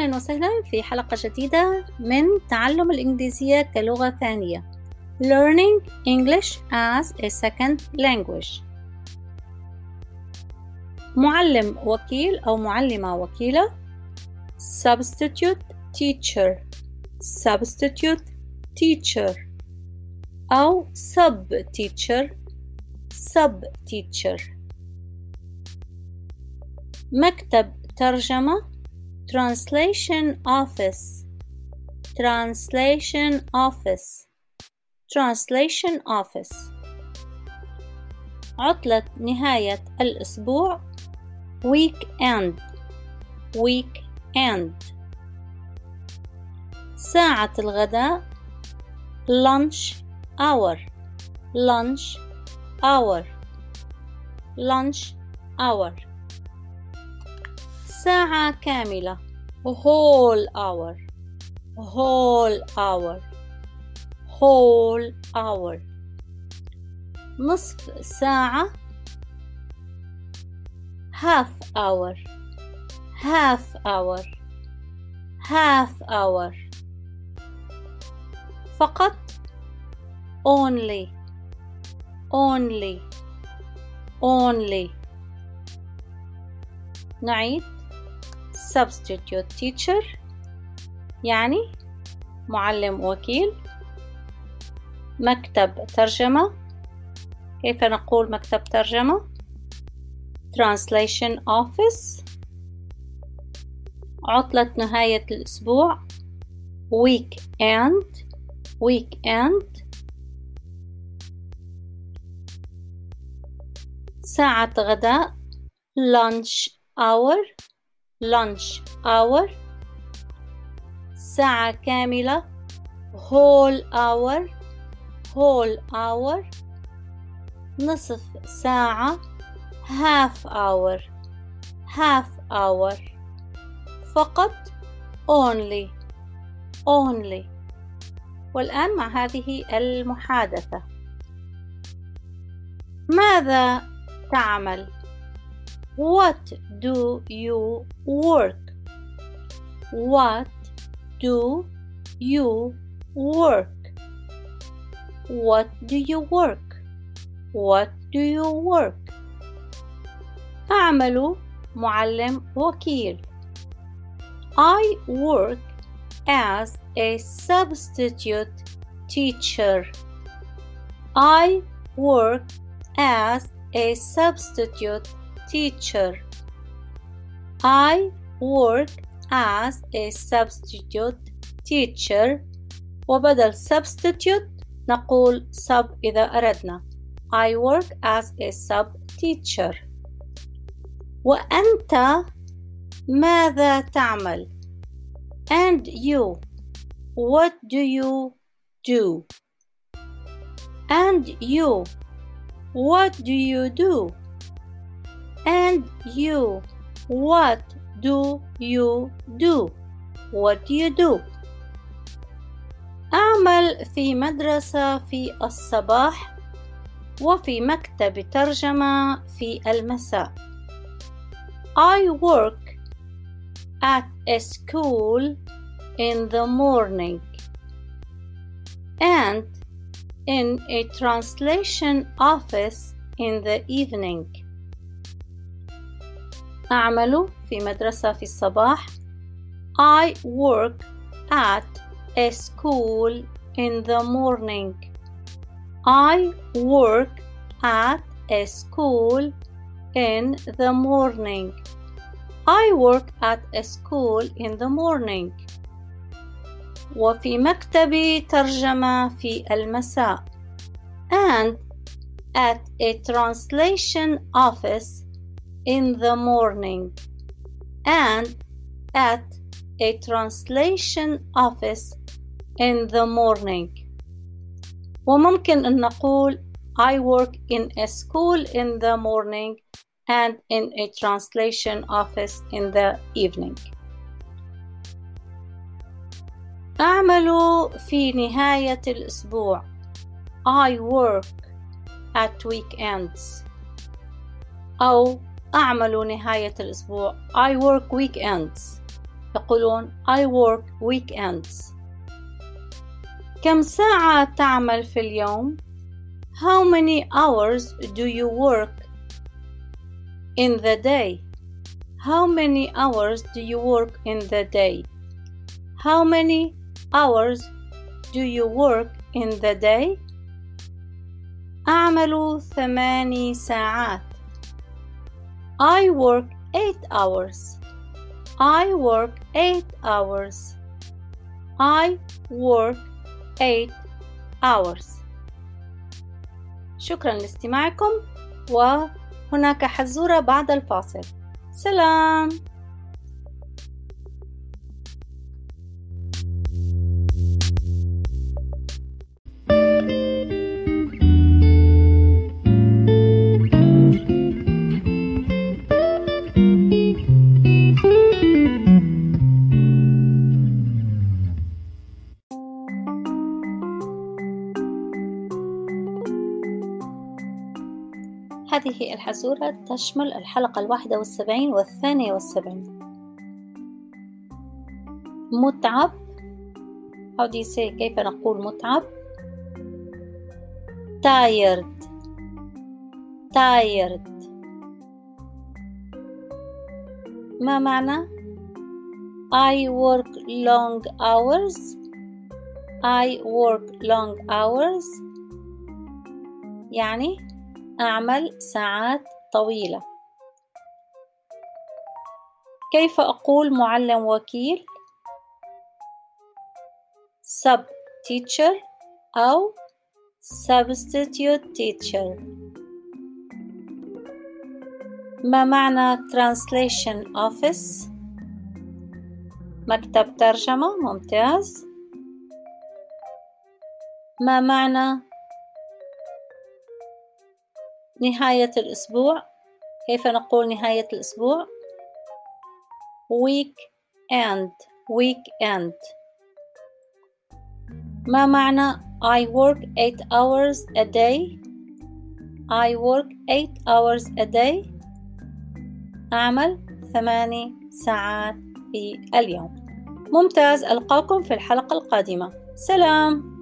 أهلا وسهلا في حلقة جديدة من تعلم الإنجليزية كلغة ثانية Learning English as a Second Language معلم وكيل أو معلمة وكيلة Substitute Teacher Substitute Teacher أو Sub Teacher Sub Teacher مكتب ترجمة Translation Office Translation Office Translation Office عطلة نهاية الأسبوع Weekend Weekend ساعة الغداء Lunch Hour Lunch Hour Lunch Hour ساعة كاملة whole hour whole hour whole hour نصف ساعة half hour half hour half hour فقط only only only نعيد Substitute teacher يعني معلم وكيل. مكتب ترجمة كيف نقول مكتب ترجمة؟ Translation office عطلة نهاية الأسبوع weekend weekend. ساعة غداء lunch hour. Lunch hour ساعة كاملة whole hour whole hour نصف ساعة half hour half hour فقط only only والآن مع هذه المحادثة ماذا تعمل What do you work? What do you work? What do you work? What do you work? أعمل معلم وكيل. I work as a substitute teacher. I work as a substitute teacher. I work as a substitute teacher وبدل substitute نقول sub إذا أردنا I work as a sub teacher وأنت ماذا تعمل and you what do you do and you what do you do and you, what do you do? What do you do? أعمل في مدرسة في الصباح وفي مكتب ترجمة في المساء. I work at a school in the morning and in a translation office in the evening. أعمل في مدرسة في الصباح I work at a school in the morning I work at a school in the morning I work at a school in the morning وفي مكتبي ترجمة في المساء and at a translation office in the morning and at a translation office in the morning وممكن أن نقول I work in a school in the morning and in a translation office in the evening أعمل في نهاية الأسبوع I work at weekends أو أعمل نهاية الأسبوع I work weekends يقولون I work weekends كم ساعة تعمل في اليوم؟ How many hours do you work in the day? How many hours do you work in the day? How many hours do you work in the day? أعمل ثماني ساعات. I work eight hours. I work eight hours. I work eight hours. شكرا لاستماعكم وهناك حزورة بعد الفاصل. سلام. هذه الحزورة تشمل الحلقة الواحدة والسبعين والثانية والسبعين. متعب. How do you say كيف نقول متعب؟ Tired. Tired. ما معنى؟ I work long hours. I work long hours. يعني أعمل ساعات طويلة. كيف أقول معلم وكيل؟ Sub teacher أو substitute teacher. ما معنى translation office مكتب ترجمة ممتاز. ما معنى نهاية الأسبوع. كيف نقول نهاية الأسبوع؟ Week end. Week end. ما معنى I work 8 hours a day? I work 8 hours a day. أعمل ثماني ساعات في اليوم. ممتاز. ألقاكم في الحلقة القادمة. سلام.